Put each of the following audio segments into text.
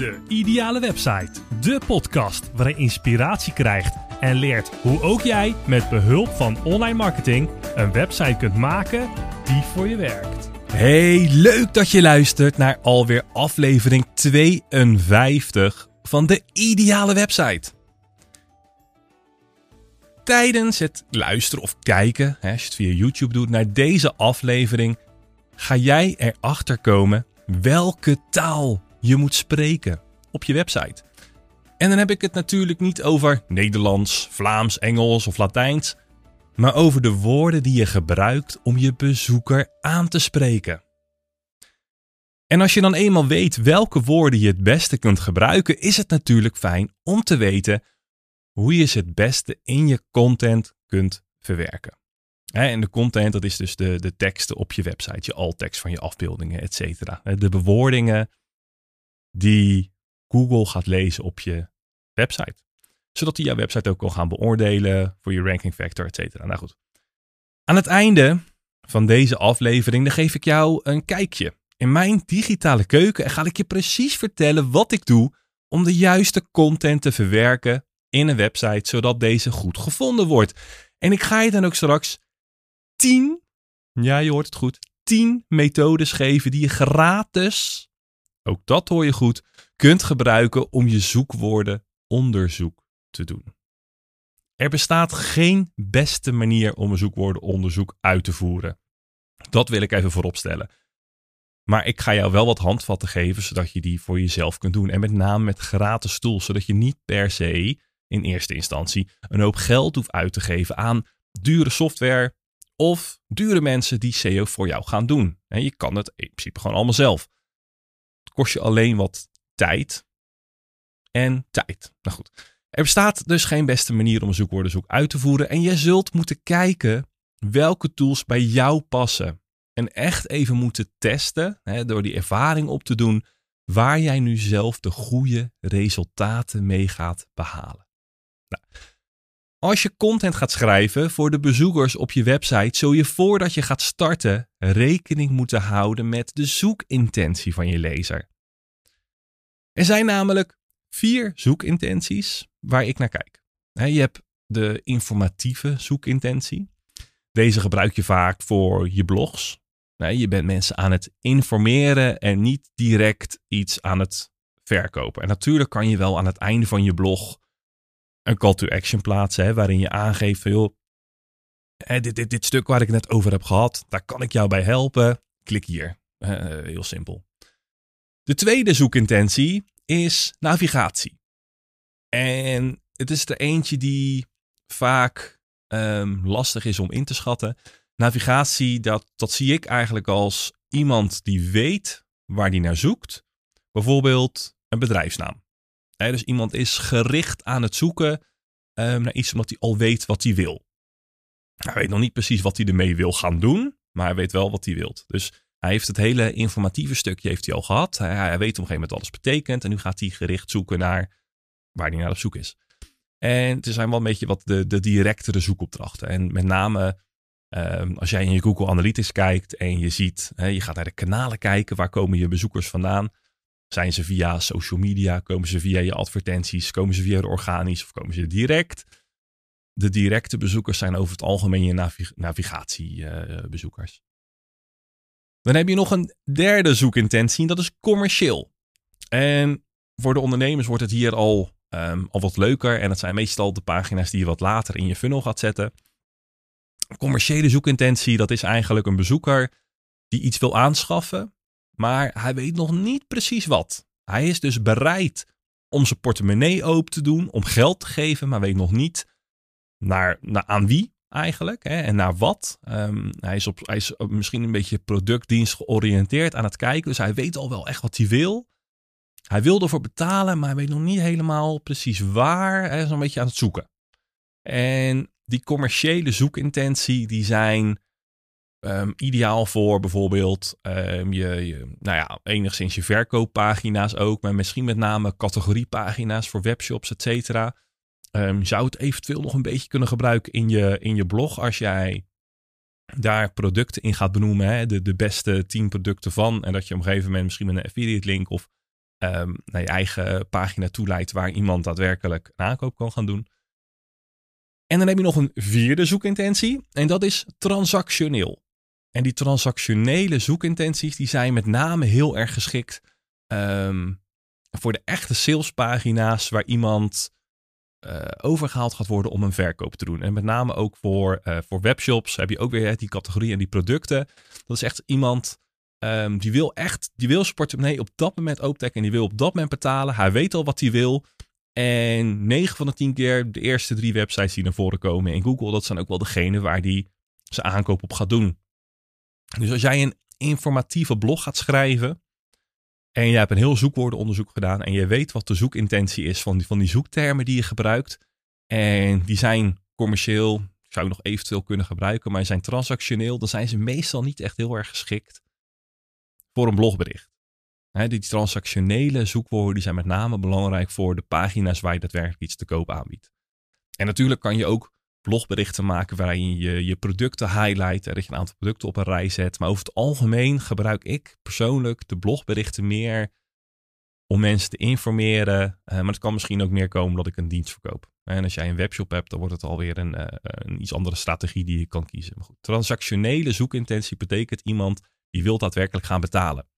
De Ideale Website. De podcast waarin je inspiratie krijgt en leert hoe ook jij met behulp van online marketing een website kunt maken die voor je werkt. Hey, leuk dat je luistert naar alweer aflevering 52 van de Ideale Website. Tijdens het luisteren of kijken, als je het via YouTube doet, naar deze aflevering, ga jij erachter komen welke taal je moet spreken op je website. En dan heb ik het natuurlijk niet over Nederlands, Vlaams, Engels of Latijns, maar over de woorden die je gebruikt om je bezoeker aan te spreken. En als je dan eenmaal weet welke woorden je het beste kunt gebruiken, is het natuurlijk fijn om te weten hoe je ze het beste in je content kunt verwerken. En de content, dat is dus de, de teksten op je website, je alt-tekst van je afbeeldingen, et cetera. De bewoordingen die Google gaat lezen op je website. Zodat hij jouw website ook kan gaan beoordelen voor je ranking factor, et cetera. Nou goed. Aan het einde van deze aflevering dan geef ik jou een kijkje in mijn digitale keuken en ga ik je precies vertellen wat ik doe om de juiste content te verwerken in een website, zodat deze goed gevonden wordt. En ik ga je dan ook straks 10, ja je hoort het goed, 10 methodes geven die je gratis, ook dat hoor je goed, kunt gebruiken om je zoekwoorden onderzoek te doen. Er bestaat geen beste manier om een zoekwoordenonderzoek uit te voeren. Dat wil ik even vooropstellen. Maar ik ga jou wel wat handvatten geven, zodat je die voor jezelf kunt doen. En met name met gratis tools, zodat je niet per se in eerste instantie een hoop geld hoeft uit te geven aan dure software of dure mensen die SEO voor jou gaan doen. En je kan het in principe gewoon allemaal zelf. Het kost je alleen wat tijd en tijd. Nou goed. Er bestaat dus geen beste manier om een zoekwoordenzoek uit te voeren. En je zult moeten kijken welke tools bij jou passen. En echt even moeten testen, hè, door die ervaring op te doen, waar jij nu zelf de goede resultaten mee gaat behalen. Nou, als je content gaat schrijven voor de bezoekers op je website, zul je voordat je gaat starten rekening moeten houden met de zoekintentie van je lezer. Er zijn namelijk vier zoekintenties waar ik naar kijk. Je hebt de informatieve zoekintentie. Deze gebruik je vaak voor je blogs. Je bent mensen aan het informeren en niet direct iets aan het verkopen. En natuurlijk kan je wel aan het einde van je blog een call to action plaatsen, hè, waarin je aangeeft van dit, stuk waar ik net over heb gehad, daar kan ik jou bij helpen. Klik hier. heel simpel. De tweede zoekintentie is navigatie. En het is er eentje die vaak um, lastig is om in te schatten. Navigatie, dat, dat zie ik eigenlijk als iemand die weet waar die naar zoekt. Bijvoorbeeld een bedrijfsnaam. Dus iemand is gericht aan het zoeken um, naar iets omdat hij al weet wat hij wil. Hij weet nog niet precies wat hij ermee wil gaan doen, maar hij weet wel wat hij wil. Dus hij heeft het hele informatieve stukje heeft hij al gehad. Hij, weet op een gegeven moment wat alles betekent. En nu gaat hij gericht zoeken naar waar hij naar op zoek is. En het zijn wel een beetje wat de, de directere zoekopdrachten. En met name um, als jij in je Google Analytics kijkt en je ziet, je gaat naar de kanalen kijken, waar komen je bezoekers vandaan? Zijn ze via social media? Komen ze via je advertenties? Komen ze via de organisch of komen ze direct? De directe bezoekers zijn over het algemeen je navig navigatiebezoekers. Dan heb je nog een derde zoekintentie, dat is commercieel. En voor de ondernemers wordt het hier al, um, al wat leuker. En dat zijn meestal de pagina's die je wat later in je funnel gaat zetten. Commerciële zoekintentie, dat is eigenlijk een bezoeker die iets wil aanschaffen, maar hij weet nog niet precies wat. Hij is dus bereid om zijn portemonnee open te doen, om geld te geven, maar weet nog niet naar, naar aan wie eigenlijk hè, en naar wat. Um, hij, is op, hij is misschien een beetje productdienst georiënteerd aan het kijken, dus hij weet al wel echt wat hij wil. Hij wil ervoor betalen, maar hij weet nog niet helemaal precies waar. Hij is een beetje aan het zoeken. En die commerciële zoekintentie, die zijn um, ideaal voor bijvoorbeeld um, je, nou ja, enigszins je verkooppagina's ook, maar misschien met name categoriepagina's voor webshops, et cetera. Um, zou het eventueel nog een beetje kunnen gebruiken in je, in je blog als jij daar producten in gaat benoemen, hè? De, de beste 10 producten van, en dat je op een gegeven moment misschien met een affiliate link of ehm, naar je eigen pagina toe leidt waar iemand daadwerkelijk een aankoop kan gaan doen. En dan heb je nog een vierde zoekintentie en dat is transactioneel. En die transactionele zoekintenties die zijn met name heel erg geschikt ehm, voor de echte salespagina's waar iemand uh, overgehaald gaat worden om een verkoop te doen. En met name ook voor, uh, voor webshops heb je ook weer die categorie en die producten. Dat is echt iemand um, die wil echt, die wil portemonnee op dat moment opentrekken en die wil op dat moment betalen. Hij weet al wat hij wil. En 9 van de 10 keer de eerste drie websites die naar voren komen in Google, dat zijn ook wel degene waar die zijn aankoop op gaat doen. Dus als jij een informatieve blog gaat schrijven, en je hebt een heel zoekwoordenonderzoek gedaan en je weet wat de zoekintentie is van die, van die zoektermen die je gebruikt. En die zijn commercieel, zou je nog eventueel kunnen gebruiken, maar zijn transactioneel, dan zijn ze meestal niet echt heel erg geschikt voor een blogbericht. die transactionele zoekwoorden die zijn met name belangrijk voor de pagina's waar je daadwerkelijk iets te koop aanbiedt. En natuurlijk kan je ook blogberichten maken waarin je je producten highlight en dat je een aantal producten op een rij zet. Maar over het algemeen gebruik ik persoonlijk de blogberichten meer om mensen te informeren. Uh, maar het kan misschien ook meer komen dat ik een dienst verkoop. En als jij een webshop hebt, dan wordt het alweer een, uh, een iets andere strategie die je kan kiezen. Maar goed, transactionele zoekintentie betekent iemand die wil daadwerkelijk gaan betalen.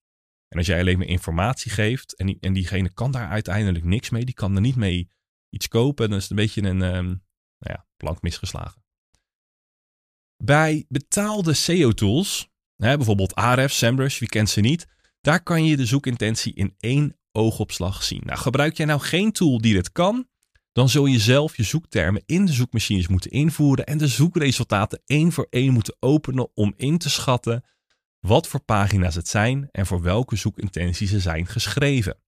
En als jij alleen maar informatie geeft en, en diegene kan daar uiteindelijk niks mee, die kan er niet mee iets kopen, dan is het een beetje een, um, nou ja, plank misgeslagen. Bij betaalde SEO-tools, bijvoorbeeld Ahrefs, SEMrush, wie kent ze niet, daar kan je de zoekintentie in één oogopslag zien. Nou, gebruik jij nou geen tool die dit kan, dan zul je zelf je zoektermen in de zoekmachines moeten invoeren en de zoekresultaten één voor één moeten openen om in te schatten wat voor pagina's het zijn en voor welke zoekintentie ze zijn geschreven.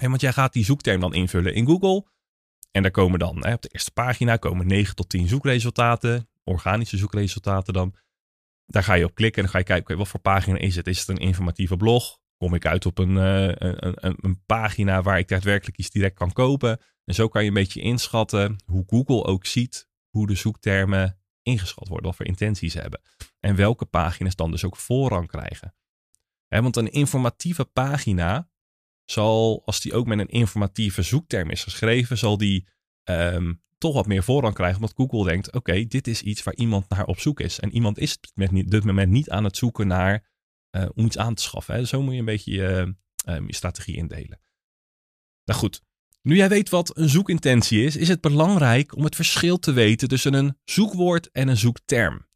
En want jij gaat die zoekterm dan invullen in Google. En daar komen dan hè, op de eerste pagina komen 9 tot 10 zoekresultaten, organische zoekresultaten dan. Daar ga je op klikken en dan ga je kijken, wat voor pagina is het? Is het een informatieve blog? Kom ik uit op een, uh, een, een, een, pagina waar ik daadwerkelijk iets direct kan kopen? En zo kan je een beetje inschatten hoe Google ook ziet hoe de zoektermen ingeschat worden, wat voor intenties ze hebben. En welke pagina's dan dus ook voorrang krijgen. want een informatieve pagina zal, als die ook met een informatieve zoekterm is geschreven, zal die um, toch wat meer voorrang krijgen. Omdat Google denkt, oké, dit is iets waar iemand naar op zoek is. En iemand is met dit moment niet aan het zoeken naar uh, om iets aan te schaffen. Hè. Zo moet je een beetje je, um, je strategie indelen. Nou goed, nu jij weet wat een zoekintentie is, is het belangrijk om het verschil te weten tussen een zoekwoord en een zoekterm.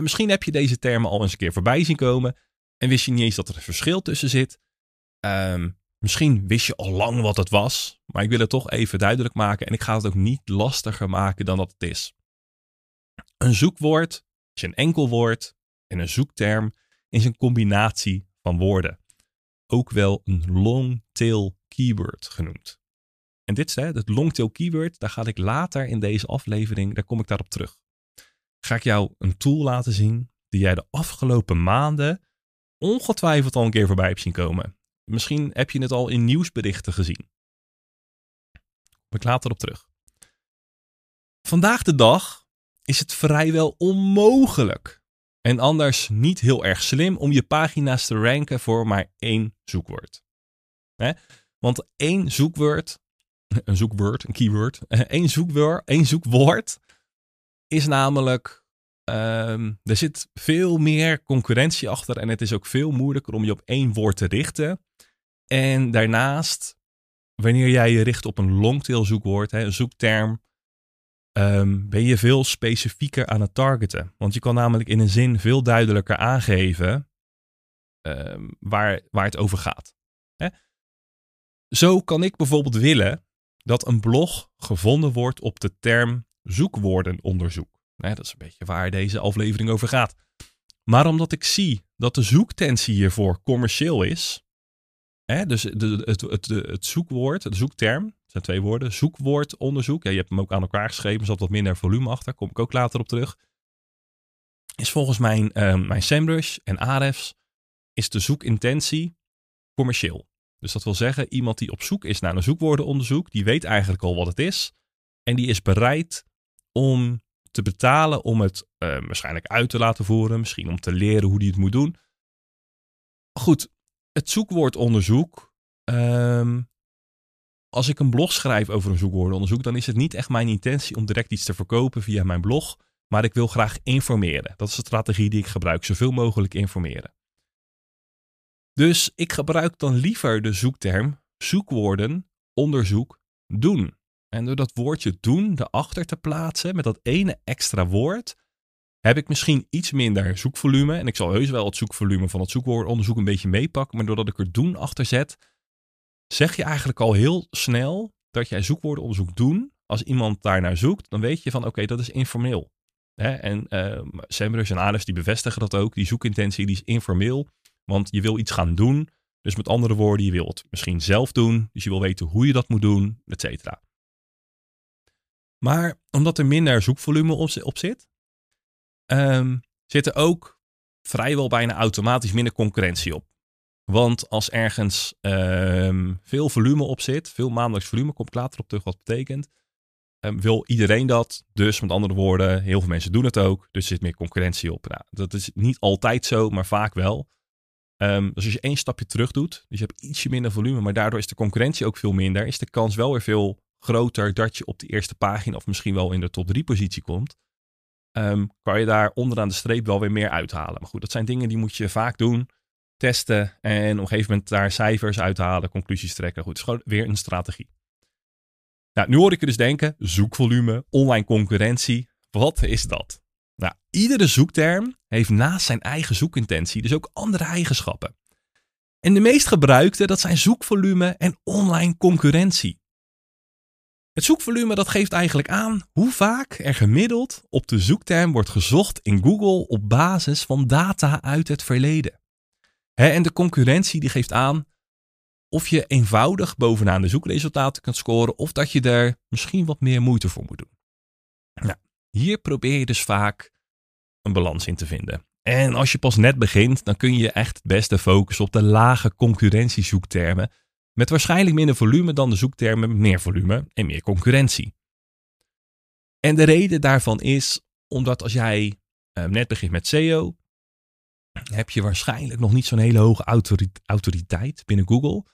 Misschien heb je deze termen al eens een keer voorbij zien komen en wist je niet eens dat er een verschil tussen zit. Um, Misschien wist je al lang wat het was, maar ik wil het toch even duidelijk maken en ik ga het ook niet lastiger maken dan dat het is. Een zoekwoord is een enkel woord en een zoekterm is een combinatie van woorden. Ook wel een long-tail keyword genoemd. En dit is het long-tail keyword, daar ga ik later in deze aflevering, daar kom ik daarop terug. Ga ik jou een tool laten zien die jij de afgelopen maanden ongetwijfeld al een keer voorbij hebt zien komen. Misschien heb je het al in nieuwsberichten gezien. Kom ik later op terug. Vandaag de dag is het vrijwel onmogelijk en anders niet heel erg slim om je pagina's te ranken voor maar één zoekwoord. Want één zoekwoord, een zoekwoord, een keyword, één zoekwoord, één zoekwoord is namelijk, um, er zit veel meer concurrentie achter en het is ook veel moeilijker om je op één woord te richten en daarnaast, wanneer jij je richt op een longtail zoekwoord, hè, een zoekterm, um, ben je veel specifieker aan het targeten. Want je kan namelijk in een zin veel duidelijker aangeven um, waar, waar het over gaat. Hè? Zo kan ik bijvoorbeeld willen dat een blog gevonden wordt op de term zoekwoordenonderzoek. dat is een beetje waar deze aflevering over gaat. Maar omdat ik zie dat de zoektentie hiervoor commercieel is, Hè? Dus de, het, het, het, zoekwoord, de zoekterm, zijn twee woorden. Zoekwoordonderzoek, ja, je hebt hem ook aan elkaar geschreven, er zat wat minder volume achter, kom ik ook later op terug. Is volgens mijn, uh, mijn SEMrush en Ahrefs, is de zoekintentie commercieel. Dus dat wil zeggen, iemand die op zoek is naar een zoekwoordenonderzoek, die weet eigenlijk al wat het is. En die is bereid om te betalen om het uh, waarschijnlijk uit te laten voeren. Misschien om te leren hoe die het moet doen. Goed, het zoekwoordonderzoek ehm, als ik een blog schrijf over een zoekwoordenonderzoek, dan is het niet echt mijn intentie om direct iets te verkopen via mijn blog. Maar ik wil graag informeren. Dat is de strategie die ik gebruik. Zoveel mogelijk informeren. Dus ik gebruik dan liever de zoekterm zoekwoorden onderzoek doen. En door dat woordje doen erachter te plaatsen met dat ene extra woord, heb ik misschien iets minder zoekvolume. En ik zal heus wel het zoekvolume van het zoekwoordonderzoek een beetje meepakken. Maar doordat ik er doen achter zet, zeg je eigenlijk al heel snel dat jij zoekwoordenonderzoek doen. Als iemand daarnaar zoekt, dan weet je van oké, dat is informeel. Hè? En uh, en die bevestigen dat ook. Die zoekintentie die is informeel, want je wil iets gaan doen. Dus met andere woorden, je wil het misschien zelf doen. Dus je wil weten hoe je dat moet doen, et cetera. Maar omdat er minder zoekvolume op, zit, um, zit er ook vrijwel bijna automatisch minder concurrentie op. Want als ergens um, veel volume op zit, veel maandelijks volume, komt later op terug wat betekent, um, wil iedereen dat. Dus met andere woorden, heel veel mensen doen het ook, dus er zit meer concurrentie op. Nou, dat is niet altijd zo, maar vaak wel. Dus als je één stapje terug doet, dus je hebt ietsje minder volume, maar daardoor is de concurrentie ook veel minder, is de kans wel weer veel groter dat je op de eerste pagina of misschien wel in de top 3 positie komt. Um, kan je daar onderaan de streep wel weer meer uithalen. Maar goed, dat zijn dingen die moet je vaak doen, testen en op een gegeven moment daar cijfers uithalen, conclusies trekken. Goed, het is gewoon weer een strategie. Nou, nu hoor ik je dus denken, zoekvolume, online concurrentie. Wat is dat? Nou, iedere zoekterm heeft naast zijn eigen zoekintentie dus ook andere eigenschappen. En de meest gebruikte, dat zijn zoekvolume en online concurrentie. Het zoekvolume dat geeft eigenlijk aan hoe vaak er gemiddeld op de zoekterm wordt gezocht in Google op basis van data uit het verleden. en de concurrentie die geeft aan of je eenvoudig bovenaan de zoekresultaten kunt scoren of dat je er misschien wat meer moeite voor moet doen. Nou, hier probeer je dus vaak een balans in te vinden. En als je pas net begint, dan kun je echt het beste focussen op de lage concurrentiezoektermen met waarschijnlijk minder volume dan de zoektermen met meer volume en meer concurrentie. En de reden daarvan is omdat als jij uh, net begint met SEO, heb je waarschijnlijk nog niet zo'n hele hoge autoriteit binnen Google.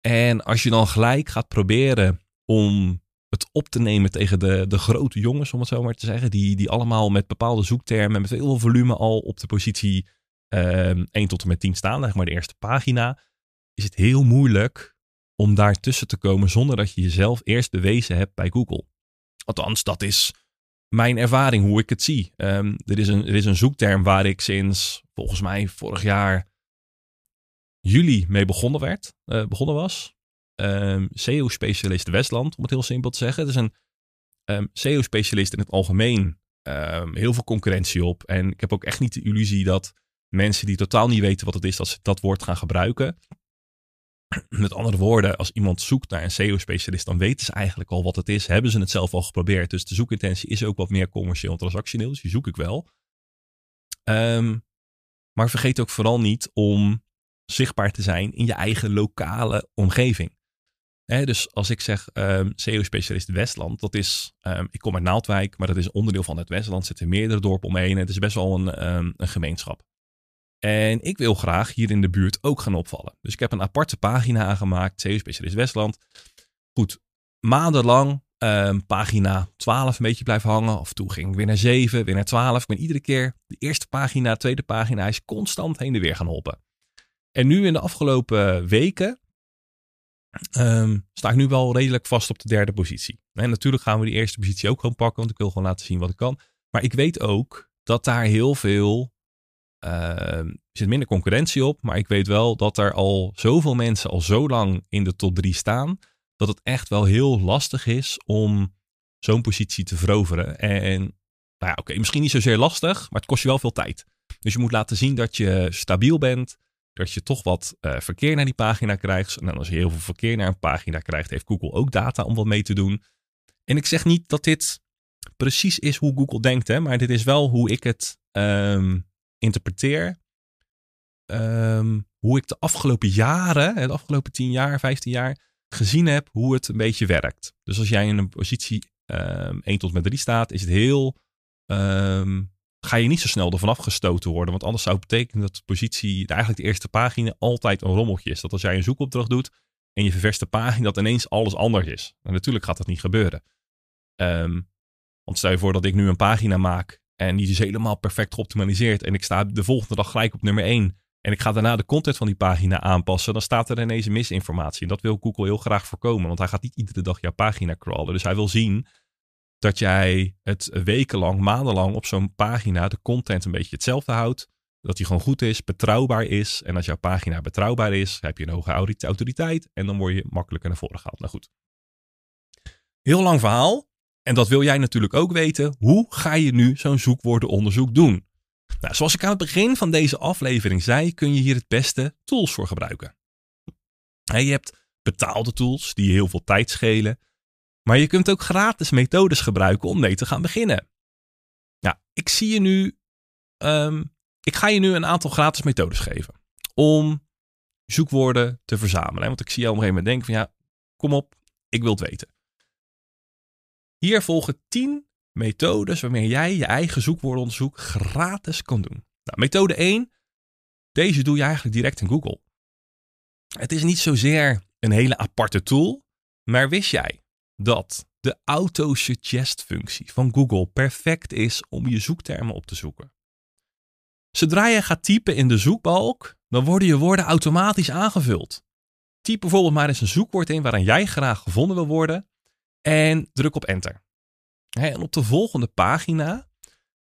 En als je dan gelijk gaat proberen om het op te nemen tegen de, de grote jongens, om het zo maar te zeggen, die, die allemaal met bepaalde zoektermen, met heel veel volume al op de positie uh, ehm, 1 tot en met 10 staan, zeg maar de eerste pagina, is het heel moeilijk om daar tussen te komen zonder dat je jezelf eerst bewezen hebt bij Google. Althans, dat is mijn ervaring, hoe ik het zie. Um, er, is een, er is een zoekterm waar ik sinds volgens mij vorig jaar juli mee begonnen, werd, uh, begonnen was. Um, ehm, SEO-specialist Westland, om het heel simpel te zeggen. Het is een um, ehm, SEO-specialist in het algemeen. heel veel concurrentie op. En ik heb ook echt niet de illusie dat mensen die totaal niet weten wat het is, dat ze dat woord gaan gebruiken. Met andere woorden, als iemand zoekt naar een SEO-specialist, dan weten ze eigenlijk al wat het is. Hebben ze het zelf al geprobeerd. Dus de zoekintentie is ook wat meer commercieel transactioneel. Dus die zoek ik wel. Um, maar vergeet ook vooral niet om zichtbaar te zijn in je eigen lokale omgeving. dus als ik zeg um, SEO-specialist Westland, dat is, um, ik kom uit Naaldwijk, maar dat is onderdeel van het Westland. zitten meerdere dorpen omheen. Het is best wel een, een gemeenschap. En ik wil graag hier in de buurt ook gaan opvallen. Dus ik heb een aparte pagina aangemaakt, SEO Specialist Westland. Goed, maandenlang um, pagina 12 een beetje blijven hangen. Of toen ging ik weer naar 7, weer naar 12. Ik ben iedere keer de eerste pagina, tweede pagina is constant heen en weer gaan hoppen. En nu in de afgelopen weken um, sta ik nu wel redelijk vast op de derde positie. En natuurlijk gaan we die eerste positie ook gewoon pakken, want ik wil gewoon laten zien wat ik kan. Maar ik weet ook dat daar heel veel er zit minder concurrentie op, maar ik weet wel dat er al zoveel mensen al zo lang in de top 3 staan, dat het echt wel heel lastig is om zo'n positie te veroveren. En nou ja, oké, misschien niet zozeer lastig, maar het kost je wel veel tijd. Dus je moet laten zien dat je stabiel bent, dat je toch wat uh, verkeer naar die pagina krijgt. En als je heel veel verkeer naar een pagina krijgt, heeft Google ook data om wat mee te doen. En ik zeg niet dat dit precies is hoe Google denkt, hè, maar dit is wel hoe ik het um, interpreteer ehm, hoe ik de afgelopen jaren, de afgelopen 10 jaar, 15 jaar, gezien heb hoe het een beetje werkt. Dus als jij in een positie um, ehm, 1 tot met 3 staat, is het heel um, ga je niet zo snel ervan afgestoten worden. Want anders zou het betekenen dat de positie, eigenlijk de eerste pagina, altijd een rommeltje is. Dat als jij een zoekopdracht doet en je ververst de pagina, dat ineens alles anders is. Natuurlijk gaat dat niet gebeuren. Ehm, want stel je voor dat ik nu een pagina maak en die is helemaal perfect geoptimaliseerd. En ik sta de volgende dag gelijk op nummer 1. En ik ga daarna de content van die pagina aanpassen. Dan staat er ineens misinformatie. En dat wil Google heel graag voorkomen. Want hij gaat niet iedere dag jouw pagina crawlen. Dus hij wil zien dat jij het wekenlang, maandenlang op zo'n pagina de content een beetje hetzelfde houdt. Dat die gewoon goed is, betrouwbaar is. En als jouw pagina betrouwbaar is, heb je een hoge autoriteit. En dan word je makkelijker naar voren gehaald. Nou goed. Heel lang verhaal. En dat wil jij natuurlijk ook weten. Hoe ga je nu zo'n zoekwoordenonderzoek doen? Nou, zoals ik aan het begin van deze aflevering zei, kun je hier het beste tools voor gebruiken. Je hebt betaalde tools die je heel veel tijd schelen. Maar je kunt ook gratis methodes gebruiken om mee te gaan beginnen. Nou, ik zie je nu. Um, ik ga je nu een aantal gratis methodes geven. Om zoekwoorden te verzamelen. Want ik zie jou op een gegeven moment denken van ja, kom op, ik wil het weten. Hier volgen 10 methodes waarmee jij je eigen zoekwoordenonderzoek gratis kan doen. Nou, methode 1. Deze doe je eigenlijk direct in Google. Het is niet zozeer een hele aparte tool, maar wist jij dat de auto-suggest functie van Google perfect is om je zoektermen op te zoeken? Zodra je gaat typen in de zoekbalk, dan worden je woorden automatisch aangevuld. Typ bijvoorbeeld maar eens een zoekwoord in waaraan jij graag gevonden wil worden en druk op enter. En op de volgende pagina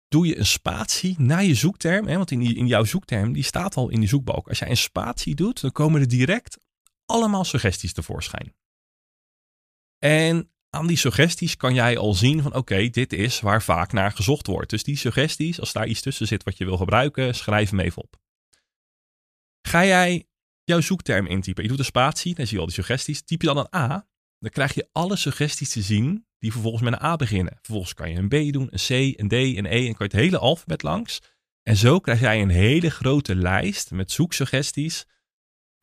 doe je een spatie naar je zoekterm. Want in, in jouw zoekterm, die staat al in die zoekbalk. Als jij een spatie doet, dan komen er direct allemaal suggesties tevoorschijn. En aan die suggesties kan jij al zien van oké, dit is waar vaak naar gezocht wordt. Dus die suggesties, als daar iets tussen zit wat je wil gebruiken, schrijf hem even op. Ga jij jouw zoekterm intypen, je doet een spatie, dan zie je al die suggesties, typ je dan een A, dan krijg je alle suggesties te zien die vervolgens met een A beginnen. Vervolgens kan je een B doen, een C, een D, een E en kan je het hele alfabet langs. En zo krijg jij een hele grote lijst met zoeksuggesties,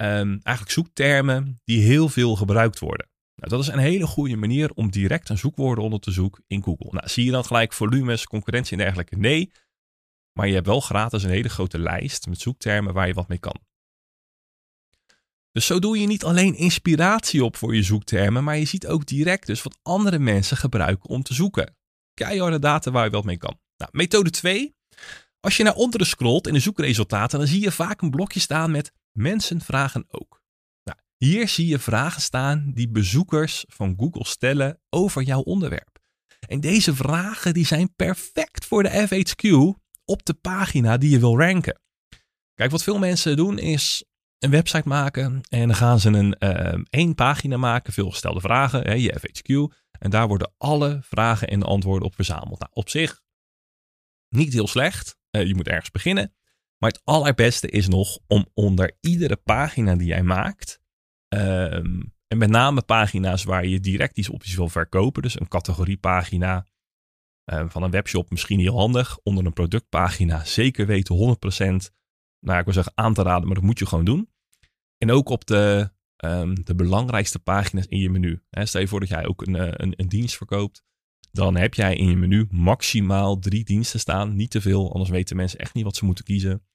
um, eigenlijk zoektermen die heel veel gebruikt worden. Nou, dat is een hele goede manier om direct een zoekwoorden onder te zoeken in Google. Nou, zie je dan gelijk volumes, concurrentie en dergelijke? Nee, maar je hebt wel gratis een hele grote lijst met zoektermen waar je wat mee kan. Dus zo doe je niet alleen inspiratie op voor je zoektermen, maar je ziet ook direct dus wat andere mensen gebruiken om te zoeken. Keiharde data waar je wat mee kan. Nou, methode 2. Als je naar onderen scrolt in de zoekresultaten, dan zie je vaak een blokje staan met mensen vragen ook. Nou, hier zie je vragen staan die bezoekers van Google stellen over jouw onderwerp. En deze vragen die zijn perfect voor de FHQ op de pagina die je wil ranken. Kijk, wat veel mensen doen is een website maken en dan gaan ze een uh, één pagina maken, veelgestelde vragen, hè, je FHQ. En daar worden alle vragen en antwoorden op verzameld. Nou, op zich niet heel slecht. Uh, je moet ergens beginnen. Maar het allerbeste is nog om onder iedere pagina die jij maakt, ehm, en met name pagina's waar je direct iets op wil verkopen, dus een categoriepagina uh, van een webshop misschien heel handig, onder een productpagina zeker weten 100%, nou ik wil zeggen aan te raden, maar dat moet je gewoon doen. En ook op de, um, de belangrijkste pagina's in je menu. Stel je voor dat jij ook een, eh, een, een dienst verkoopt. Dan heb jij in je menu maximaal drie diensten staan. Niet te veel, anders weten mensen echt niet wat ze moeten kiezen.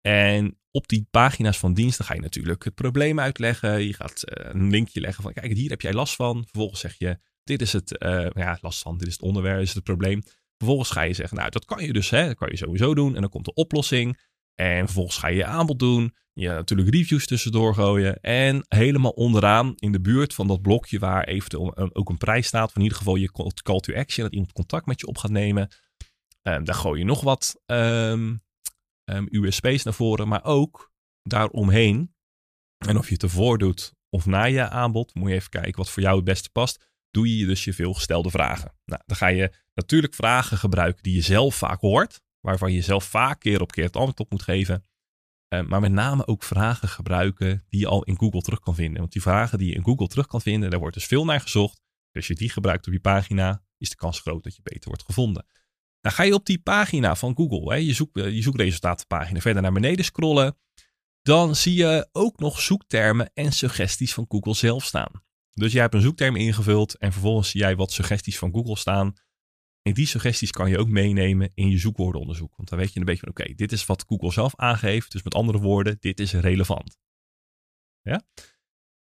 En op die pagina's van diensten ga je natuurlijk het probleem uitleggen. Je gaat uh, een linkje leggen van, kijk, hier heb jij last van. Vervolgens zeg je, dit is het, uh, ja, last van, dit is het onderwerp, dit is het probleem. Vervolgens ga je zeggen, nou, dat kan je dus, hè, dat kan je sowieso doen. En dan komt de oplossing. En vervolgens ga je je aanbod doen. Je natuurlijk reviews tussendoor gooien. En helemaal onderaan in de buurt van dat blokje waar eventueel ook een prijs staat. Van in ieder geval je call to action. Dat iemand contact met je op gaat nemen. Um, daar gooi je nog wat um, ehm, ehm, USP's naar voren. Maar ook daaromheen. En of je het ervoor doet of na je aanbod. Moet je even kijken wat voor jou het beste past. Doe je dus je veelgestelde vragen. Nou, dan ga je natuurlijk vragen gebruiken die je zelf vaak hoort waarvan je zelf vaak keer op keer het antwoord op moet geven. Uh, maar met name ook vragen gebruiken die je al in Google terug kan vinden. Want die vragen die je in Google terug kan vinden, daar wordt dus veel naar gezocht. Dus als je die gebruikt op je pagina, is de kans groot dat je beter wordt gevonden. Dan ga je op die pagina van Google, hè, je, zoek, je zoekresultatenpagina, verder naar beneden scrollen. Dan zie je ook nog zoektermen en suggesties van Google zelf staan. Dus jij hebt een zoekterm ingevuld en vervolgens zie jij wat suggesties van Google staan En die suggesties kan je ook meenemen in je zoekwoordenonderzoek. Want dan weet je een beetje van, oké, dit is wat Google zelf aangeeft. Dus met andere woorden, dit is relevant. Ja?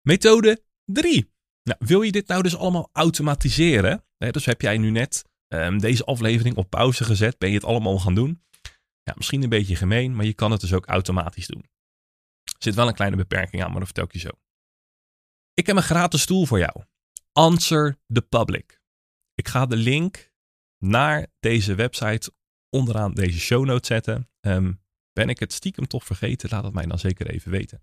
Methode 3. Nou, wil je dit nou dus allemaal automatiseren? Dus heb jij nu net um, deze aflevering op pauze gezet. Ben je het allemaal gaan doen? Ja, misschien een beetje gemeen, maar je kan het dus ook automatisch doen. Er zit wel een kleine beperking aan, maar dat vertel ik je zo. Ik heb een gratis tool voor jou. Answer the Public. Ik ga de link naar deze website onderaan deze show notes zetten. Um, ben ik het stiekem toch vergeten? Laat het mij dan zeker even weten.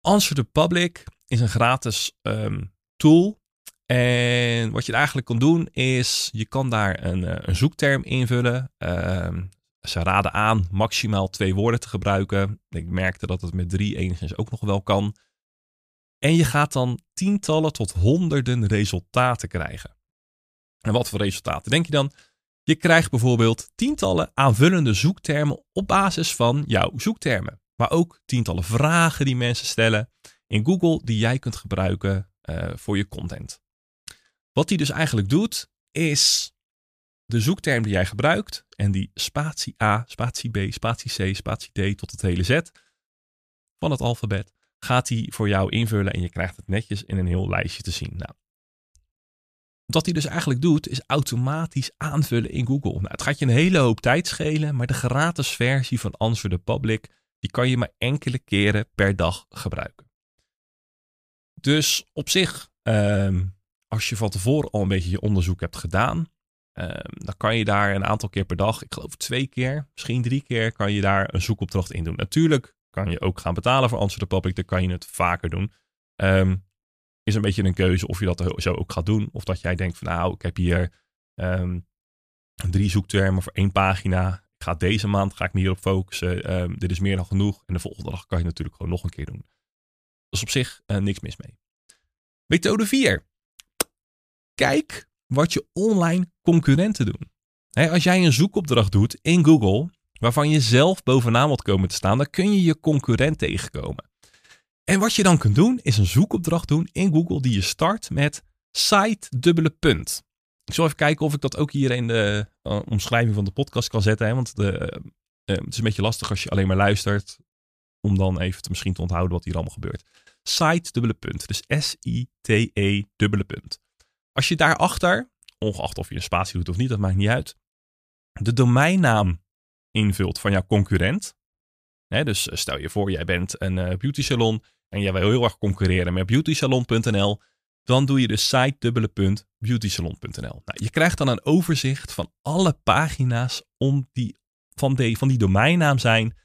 Answer the Public is een gratis um, tool. En wat je eigenlijk kan doen is, je kan daar een, eh, een zoekterm invullen. Um, ze raden aan maximaal twee woorden te gebruiken. Ik merkte dat het met drie enigszins ook nog wel kan. En je gaat dan tientallen tot honderden resultaten krijgen. En wat voor resultaten denk je dan? Je krijgt bijvoorbeeld tientallen aanvullende zoektermen op basis van jouw zoektermen. Maar ook tientallen vragen die mensen stellen in Google die jij kunt gebruiken uh, voor je content. Wat hij dus eigenlijk doet, is de zoekterm die jij gebruikt en die spatie A, spatie B, spatie C, spatie D tot het hele Z van het alfabet, gaat hij voor jou invullen en je krijgt het netjes in een heel lijstje te zien. Nou, wat hij dus eigenlijk doet, is automatisch aanvullen in Google. Nou, het gaat je een hele hoop tijd schelen, maar de gratis versie van Answer the Public, die kan je maar enkele keren per dag gebruiken. Dus op zich, ehm, als je van tevoren al een beetje je onderzoek hebt gedaan, ehm, dan kan je daar een aantal keer per dag, ik geloof twee keer, misschien drie keer, kan je daar een zoekopdracht in doen. Natuurlijk kan je ook gaan betalen voor Answer the Public, dan kan je het vaker doen. Um, is een beetje een keuze of je dat zo ook gaat doen. Of dat jij denkt van nou, ik heb hier um, drie zoektermen voor één pagina. Ik ga deze maand ga ik me hierop focussen. Um, dit is meer dan genoeg. En de volgende dag kan je natuurlijk gewoon nog een keer doen. Dat is op zich uh, niks mis mee. Methode 4. Kijk wat je online concurrenten doen. als jij een zoekopdracht doet in Google, waarvan je zelf bovenaan wilt komen te staan, dan kun je je concurrent tegenkomen. En wat je dan kunt doen, is een zoekopdracht doen in Google die je start met site dubbele punt. Ik zal even kijken of ik dat ook hier in de uh, omschrijving van de podcast kan zetten. Hè? Want de, uh, het is een beetje lastig als je alleen maar luistert. Om dan even te, misschien te onthouden wat hier allemaal gebeurt. Site dubbele punt. Dus S-I-T-E dubbele punt. Als je daarachter, ongeacht of je een spatie doet of niet, dat maakt niet uit. De domeinnaam invult van jouw concurrent. Hè, dus stel je voor, jij bent een beauty salon en jij wil heel erg concurreren met beautysalon.nl, dan doe je de site dubbele punt beautysalon.nl. Nou, je krijgt dan een overzicht van alle pagina's om die, van, de, van die domeinnaam zijn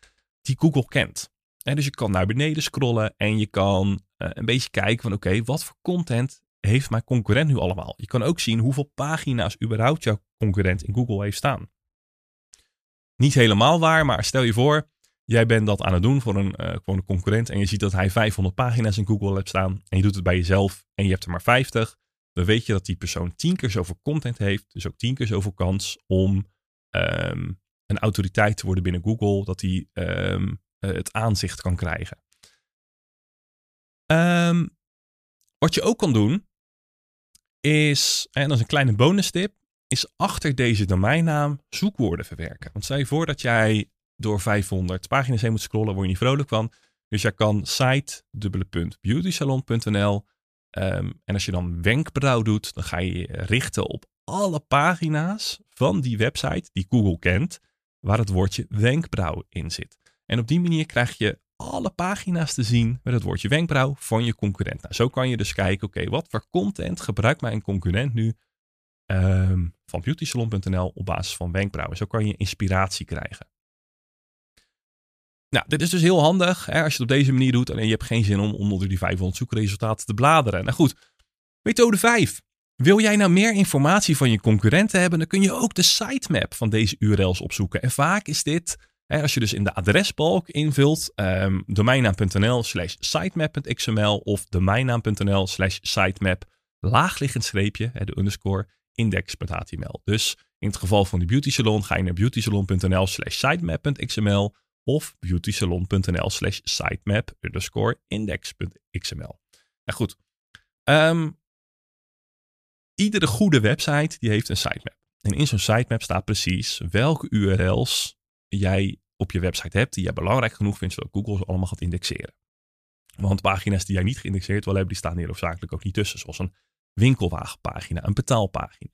die Google kent. En dus je kan naar beneden scrollen en je kan uh, een beetje kijken van oké, wat voor content heeft mijn concurrent nu allemaal? Je kan ook zien hoeveel pagina's überhaupt jouw concurrent in Google heeft staan. Niet helemaal waar, maar stel je voor, Jij bent dat aan het doen voor een, uh, concurrent en je ziet dat hij 500 pagina's in Google hebt staan en je doet het bij jezelf en je hebt er maar 50. Dan weet je dat die persoon tien keer zoveel content heeft, dus ook tien keer zoveel kans om um, een autoriteit te worden binnen Google, dat hij um, het aanzicht kan krijgen. Um, wat je ook kan doen, is, en dat is een kleine bonus tip, is achter deze domeinnaam zoekwoorden verwerken. Want stel je voor dat jij door 500 pagina's heen moet scrollen, word je niet vrolijk van. Dus je kan site beautysalon.nl um, en als je dan wenkbrauw doet, dan ga je richten op alle pagina's van die website die Google kent, waar het woordje wenkbrauw in zit. En op die manier krijg je alle pagina's te zien met het woordje wenkbrauw van je concurrent. Nou, zo kan je dus kijken, oké, wat voor content gebruikt mijn concurrent nu um, van beautysalon.nl op basis van wenkbrauwen. Zo kan je inspiratie krijgen. Nou, dit is dus heel handig hè, als je het op deze manier doet. Alleen je hebt geen zin om onder die 500 zoekresultaten te bladeren. Nou goed, methode 5. Wil jij nou meer informatie van je concurrenten hebben, dan kun je ook de sitemap van deze URL's opzoeken. En vaak is dit, hè, als je dus in de adresbalk invult, um, domeinnaam.nl slash sitemap.xml of domeinnaam.nl slash sitemap, laagliggend streepje, hè, de underscore, index.html. Dus in het geval van de beauty salon ga je naar beautysalon.nl slash sitemap.xml of beautysalon.nl slash sitemap underscore index.xml. Nou goed, um, iedere goede website die heeft een sitemap. En in zo'n sitemap staat precies welke URL's jij op je website hebt die jij belangrijk genoeg vindt zodat Google ze allemaal gaat indexeren. Want pagina's die jij niet geïndexeerd wil hebben, die staan hier hoofdzakelijk ook niet tussen. Zoals een winkelwagenpagina, een betaalpagina.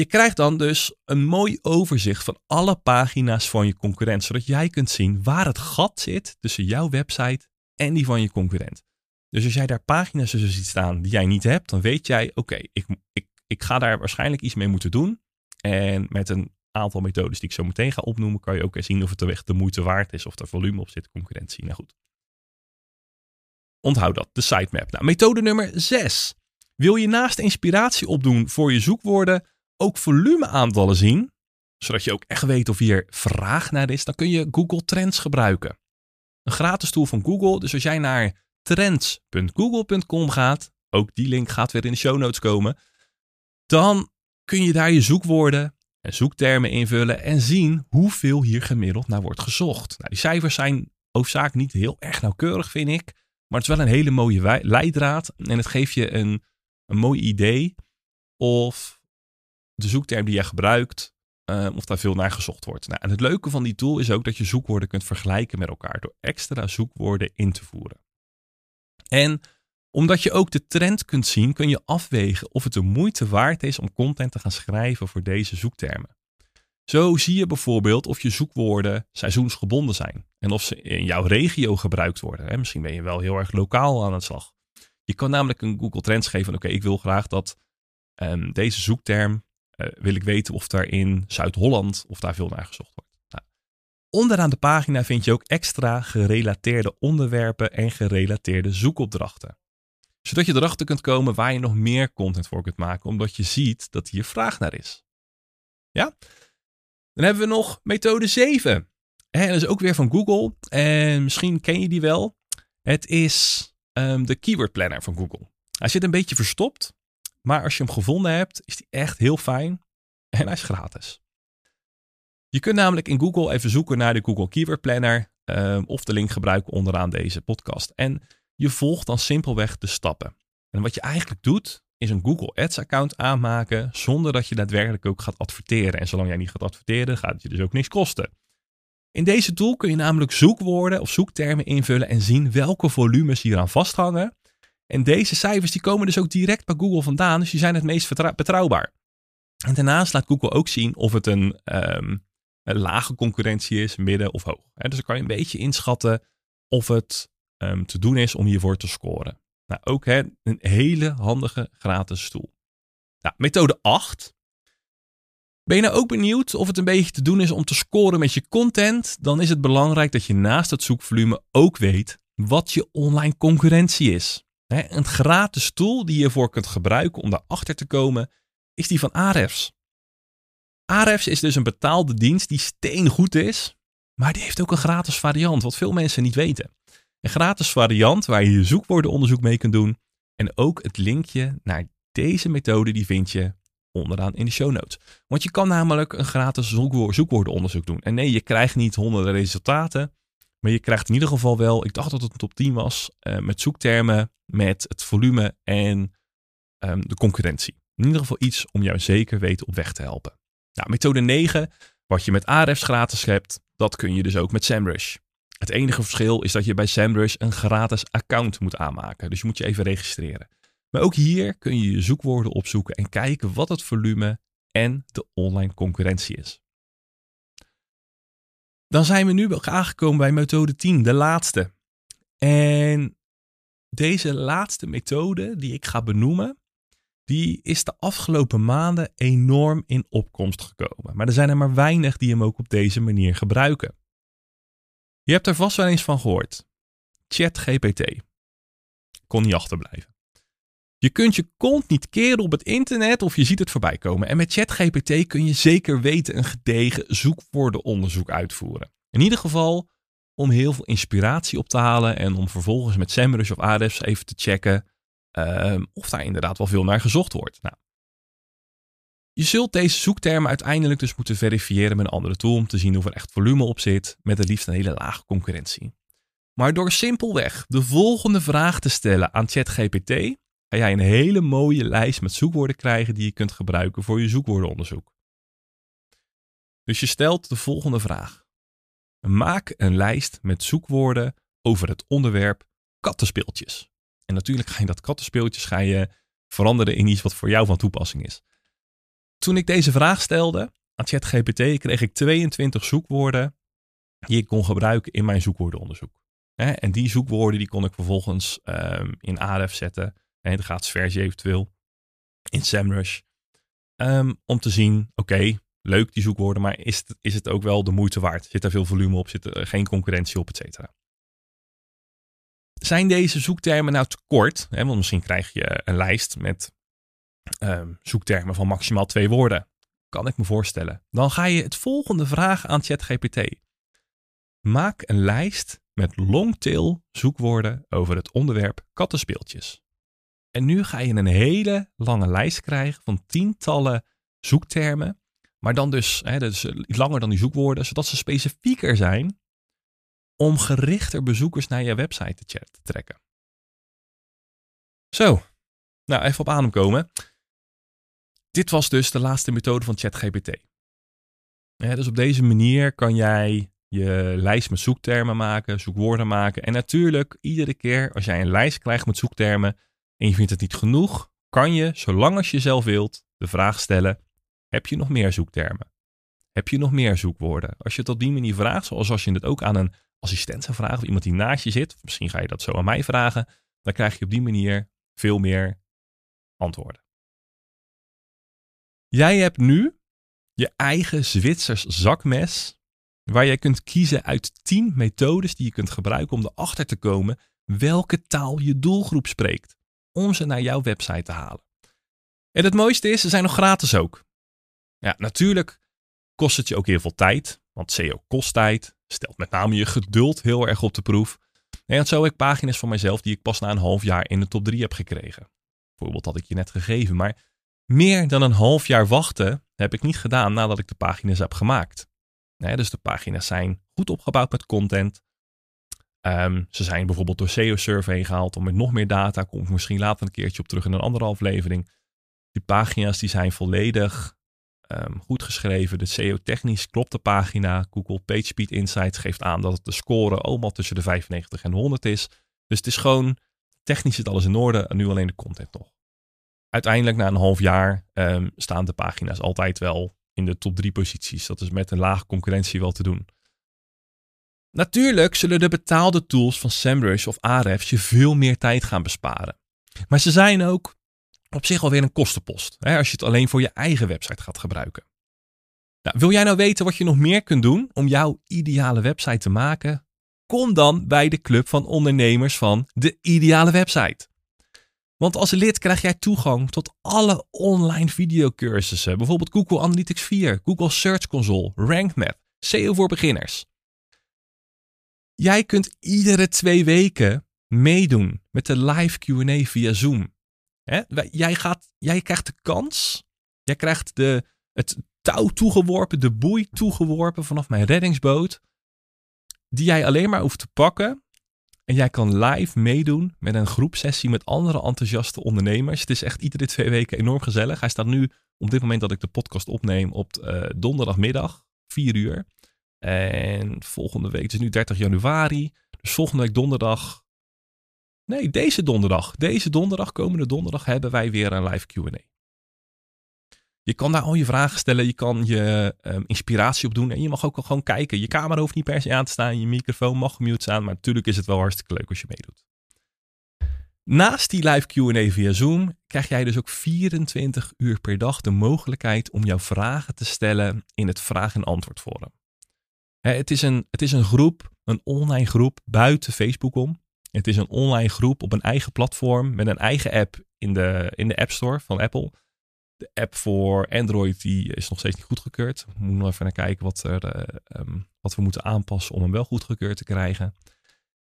Je krijgt dan dus een mooi overzicht van alle pagina's van je concurrent, zodat jij kunt zien waar het gat zit tussen jouw website en die van je concurrent. Dus als jij daar pagina's ziet staan die jij niet hebt, dan weet jij, oké, ik, ik, ik ga daar waarschijnlijk iets mee moeten doen. En met een aantal methodes die ik zo meteen ga opnoemen, kan je ook zien of het echt de moeite waard is, of er volume op zit, concurrentie. Nou goed. Onthoud dat, de sitemap. Nou, methode nummer 6. Wil je naast inspiratie opdoen voor je zoekwoorden ook volumeaantallen zien, zodat je ook echt weet of hier vraag naar is, dan kun je Google Trends gebruiken. Een gratis tool van Google. Dus als jij naar trends.google.com gaat, ook die link gaat weer in de show notes komen, dan kun je daar je zoekwoorden en zoektermen invullen en zien hoeveel hier gemiddeld naar wordt gezocht. Nou, die cijfers zijn hoofdzakelijk niet heel erg nauwkeurig, vind ik. Maar het is wel een hele mooie leidraad. En het geeft je een, een mooi idee of de zoekterm die je gebruikt, uh, of daar veel naar gezocht wordt. Nou, en het leuke van die tool is ook dat je zoekwoorden kunt vergelijken met elkaar door extra zoekwoorden in te voeren. En omdat je ook de trend kunt zien, kun je afwegen of het de moeite waard is om content te gaan schrijven voor deze zoektermen. Zo zie je bijvoorbeeld of je zoekwoorden seizoensgebonden zijn en of ze in jouw regio gebruikt worden. Misschien ben je wel heel erg lokaal aan het slag. Je kan namelijk een Google Trends geven. Oké, ik wil graag dat um, deze zoekterm, wil ik weten of daar in Zuid-Holland, of daar veel naar gezocht wordt. Nou, onderaan de pagina vind je ook extra gerelateerde onderwerpen en gerelateerde zoekopdrachten zodat je erachter kunt komen waar je nog meer content voor kunt maken, omdat je ziet dat hier vraag naar is. Ja? Dan hebben we nog methode 7. En dat is ook weer van Google. En misschien ken je die wel. Het is um, de Keyword Planner van Google. Hij zit een beetje verstopt. Maar als je hem gevonden hebt, is die echt heel fijn. En hij is gratis. Je kunt namelijk in Google even zoeken naar de Google Keyword Planner. Um, of de link gebruiken onderaan deze podcast. En je volgt dan simpelweg de stappen. En wat je eigenlijk doet, is een Google Ads account aanmaken zonder dat je daadwerkelijk ook gaat adverteren. En zolang jij niet gaat adverteren, gaat het je dus ook niks kosten. In deze tool kun je namelijk zoekwoorden of zoektermen invullen en zien welke volumes hier aan vasthangen. En deze cijfers die komen dus ook direct bij Google vandaan, dus die zijn het meest betrouwbaar. En daarnaast laat Google ook zien of het een, een lage concurrentie is, midden of hoog. dus dan kan je een beetje inschatten of het um, te doen is om hiervoor te scoren. Nou, ook een hele handige gratis tool. Nou, methode 8. Ben je nou ook benieuwd of het een beetje te doen is om te scoren met je content? Dan is het belangrijk dat je naast het zoekvolume ook weet wat je online concurrentie is. Een gratis tool die je ervoor kunt gebruiken om daarachter te komen, is die van Ahrefs. Ahrefs is dus een betaalde dienst die steengoed is, maar die heeft ook een gratis variant, wat veel mensen niet weten. Een gratis variant waar je je zoekwoordenonderzoek mee kunt doen. En ook het linkje naar deze methode die vind je onderaan in de show notes. Want je kan namelijk een gratis zoekwoordenonderzoek doen. En nee, je krijgt niet honderden resultaten. Maar je krijgt in ieder geval wel, ik dacht dat het een top 10 was, uh, met zoektermen, met het volume en um, de concurrentie. In ieder geval iets om jou zeker weten op weg te helpen. Nou, methode 9, wat je met Ahrefs gratis hebt, dat kun je dus ook met SEMrush. Het enige verschil is dat je bij SEMrush een gratis account moet aanmaken. Dus je moet je even registreren. Maar ook hier kun je je zoekwoorden opzoeken en kijken wat het volume en de online concurrentie is. Dan zijn we nu aangekomen bij methode 10, de laatste. En deze laatste methode die ik ga benoemen, die is de afgelopen maanden enorm in opkomst gekomen. Maar er zijn er maar weinig die hem ook op deze manier gebruiken. Je hebt er vast wel eens van gehoord. ChatGPT. Kon niet achterblijven. Je kunt je kont niet keren op het internet of je ziet het voorbij komen. En met ChatGPT kun je zeker weten een gedegen zoekwoordenonderzoek uitvoeren. In ieder geval om heel veel inspiratie op te halen en om vervolgens met SEMrush of Ahrefs even te checken uh, of daar inderdaad wel veel naar gezocht wordt. Nou, je zult deze zoektermen uiteindelijk dus moeten verifiëren met een andere tool om te zien of er echt volume op zit, met het liefst een hele lage concurrentie. Maar door simpelweg de volgende vraag te stellen aan ChatGPT, ga jij een hele mooie lijst met zoekwoorden krijgen die je kunt gebruiken voor je zoekwoordenonderzoek. Dus je stelt de volgende vraag. Maak een lijst met zoekwoorden over het onderwerp kattenspeeltjes. En natuurlijk ga je dat kattenspeeltjes ga je veranderen in iets wat voor jou van toepassing is. Toen ik deze vraag stelde aan ChatGPT, kreeg ik 22 zoekwoorden die ik kon gebruiken in mijn zoekwoordenonderzoek. En die zoekwoorden die kon ik vervolgens um, in Ahrefs zetten, en de gratis versie eventueel, in SEMrush, um, om te zien, oké, leuk die zoekwoorden, maar is het, is het ook wel de moeite waard? Zit er veel volume op? Zit er geen concurrentie op, et cetera? Zijn deze zoektermen nou te kort? Hè? Want misschien krijg je een lijst met um, zoektermen van maximaal twee woorden. Kan ik me voorstellen. Dan ga je het volgende vragen aan ChatGPT. Maak een lijst met longtail zoekwoorden over het onderwerp kattenspeeltjes. En nu ga je een hele lange lijst krijgen van tientallen zoektermen, maar dan dus, hè, dus langer dan die zoekwoorden, zodat ze specifieker zijn om gerichter bezoekers naar je website te trekken. Zo, nou even op adem komen. Dit was dus de laatste methode van ChatGPT. Dus op deze manier kan jij je lijst met zoektermen maken, zoekwoorden maken. En natuurlijk, iedere keer als jij een lijst krijgt met zoektermen en je vindt het niet genoeg, kan je, zolang als je zelf wilt, de vraag stellen: heb je nog meer zoektermen? Heb je nog meer zoekwoorden? Als je het op die manier vraagt, zoals als je het ook aan een assistent zou vragen of iemand die naast je zit, misschien ga je dat zo aan mij vragen, dan krijg je op die manier veel meer antwoorden. Jij hebt nu je eigen Zwitsers zakmes, waar jij kunt kiezen uit 10 methodes die je kunt gebruiken om erachter te komen welke taal je doelgroep spreekt, om ze naar jouw website te halen. En het mooiste is, ze zijn nog gratis ook. Ja, natuurlijk kost het je ook heel veel tijd, want SEO kost tijd, stelt met name je geduld heel erg op de proef. En zo heb ik pagina's van mijzelf die ik pas na een half jaar in de top 3 heb gekregen. Voorbeeld had ik je net gegeven, maar meer dan een half jaar wachten heb ik niet gedaan nadat ik de pagina's heb gemaakt. dus de pagina's zijn goed opgebouwd met content. Um, ze zijn bijvoorbeeld door SEO Survey gehaald om met nog meer data. Kom ik misschien later een keertje op terug in een andere aflevering. Die pagina's die zijn volledig um, goed geschreven. De SEO-technisch klopt de pagina. Google PageSpeed Insights geeft aan dat het de score allemaal tussen de 95 en 100 is. Dus het is gewoon, technisch zit alles in orde en nu alleen de content nog. Uiteindelijk na een half jaar um, staan de pagina's altijd wel in de top 3 posities. Dat is met een lage concurrentie wel te doen. Natuurlijk zullen de betaalde tools van SEMrush of Ahrefs je veel meer tijd gaan besparen. Maar ze zijn ook op zich alweer een kostenpost. Hè, als je het alleen voor je eigen website gaat gebruiken. Nou, wil jij nou weten wat je nog meer kunt doen om jouw ideale website te maken? Kom dan bij de club van ondernemers van de ideale website. Want als lid krijg jij toegang tot alle online videocursussen. Bijvoorbeeld Google Analytics 4, Google Search Console, RankMath, SEO voor beginners. Jij kunt iedere twee weken meedoen met de live Q&A via Zoom. Hè? Jij, gaat, jij krijgt de kans, jij krijgt de, het touw toegeworpen, de boei toegeworpen vanaf mijn reddingsboot, die jij alleen maar hoeft te pakken. En jij kan live meedoen met een groepsessie met andere enthousiaste ondernemers. Het is echt iedere twee weken enorm gezellig. Hij staat nu op dit moment dat ik de podcast opneem op uh, donderdagmiddag, 4 uur. En volgende week, het is nu 30 januari. Dus volgende week donderdag Nee, deze donderdag. Deze donderdag, komende donderdag, hebben wij weer een live QA. Je kan daar al je vragen stellen, je kan je um, inspiratie op doen en je mag ook gewoon kijken. Je camera hoeft niet per se aan te staan, je microfoon mag gemute staan, maar natuurlijk is het wel hartstikke leuk als je meedoet. Naast die live QA via Zoom krijg jij dus ook 24 uur per dag de mogelijkheid om jouw vragen te stellen in het vraag- en antwoord forum. Het is, een, het is een groep, een online groep buiten Facebook om. Het is een online groep op een eigen platform met een eigen app in de, in de App Store van Apple. De app voor Android die is nog steeds niet goedgekeurd. We moeten nog even naar kijken wat, er, uh, um, wat we moeten aanpassen om hem wel goedgekeurd te krijgen.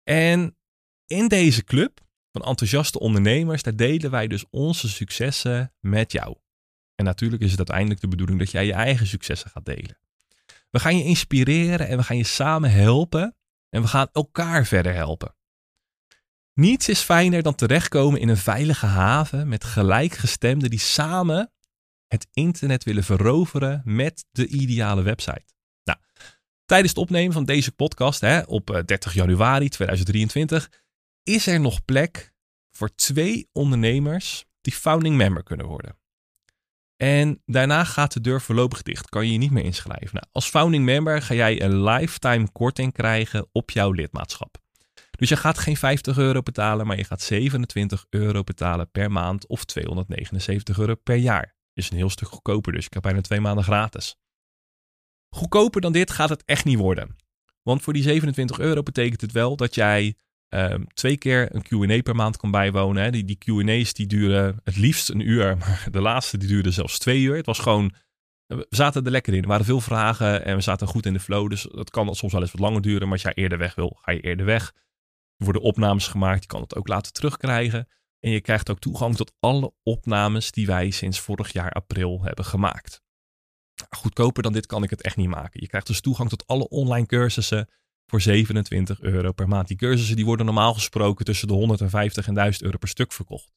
En in deze club van enthousiaste ondernemers, daar delen wij dus onze successen met jou. En natuurlijk is het uiteindelijk de bedoeling dat jij je eigen successen gaat delen. We gaan je inspireren en we gaan je samen helpen. En we gaan elkaar verder helpen. Niets is fijner dan terechtkomen in een veilige haven met gelijkgestemden die samen het internet willen veroveren met de ideale website. Nou, tijdens het opnemen van deze podcast hè, op 30 eh, januari 2023 is er nog plek voor twee ondernemers die founding member kunnen worden. En daarna gaat de deur voorlopig dicht. Kan je je niet meer inschrijven. Nou, als founding member ga jij een lifetime korting krijgen op jouw lidmaatschap. Dus je gaat geen 50 euro betalen, maar je gaat 27 euro betalen per maand of 279 euro per jaar. Is een heel stuk goedkoper, dus ik heb bijna twee maanden gratis. Goedkoper dan dit gaat het echt niet worden. Want voor die 27 euro betekent het wel dat jij um, twee keer een Q&A per maand kan bijwonen. Hè. Die, die Q&A's die duren het liefst een uur, maar de laatste die duurde zelfs twee uur. Het was gewoon, we zaten er lekker in. Er waren veel vragen en we zaten goed in de flow. Dus dat kan soms wel eens wat langer duren, maar als jij eerder weg wil, ga je eerder weg. Er worden opnames gemaakt, je kan het ook laten terugkrijgen. En je krijgt ook toegang tot alle opnames die wij sinds vorig jaar april hebben gemaakt. Goedkoper dan dit kan ik het echt niet maken. Je krijgt dus toegang tot alle online cursussen voor 27 euro per maand. Die cursussen die worden normaal gesproken tussen de 150 en 1000 euro per stuk verkocht.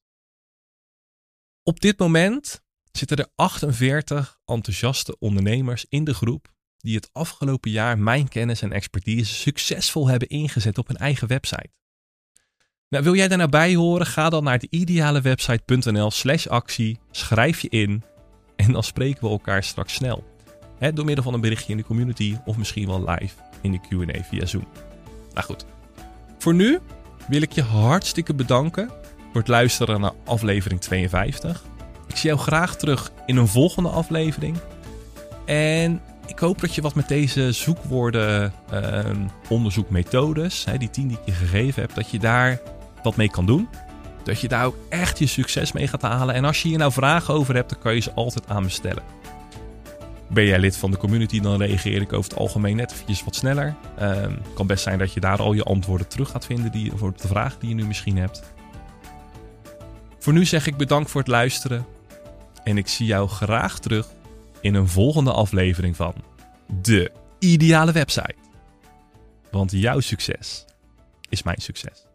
Op dit moment zitten er 48 enthousiaste ondernemers in de groep die het afgelopen jaar mijn kennis en expertise succesvol hebben ingezet op hun eigen website. Nou, wil jij daar nou bij horen? Ga dan naar de idealewebsite.nl slash actie, schrijf je in en dan spreken we elkaar straks snel. door middel van een berichtje in de community of misschien wel live in de Q&A via Zoom. Nou goed, voor nu wil ik je hartstikke bedanken voor het luisteren naar aflevering 52. Ik zie jou graag terug in een volgende aflevering. En ik hoop dat je wat met deze zoekwoorden, uh, onderzoekmethodes, hè, die tien die ik je gegeven heb, dat je daar wat mee kan doen. Dat je daar ook echt je succes mee gaat halen. En als je hier nou vragen over hebt, dan kan je ze altijd aan me stellen. Ben jij lid van de community, dan reageer ik over het algemeen net eventjes wat sneller. Het ehm, kan best zijn dat je daar al je antwoorden terug gaat vinden die, voor de vraag die je nu misschien hebt. Voor nu zeg ik bedankt voor het luisteren. En ik zie jou graag terug in een volgende aflevering van De Ideale Website. Want jouw succes is mijn succes.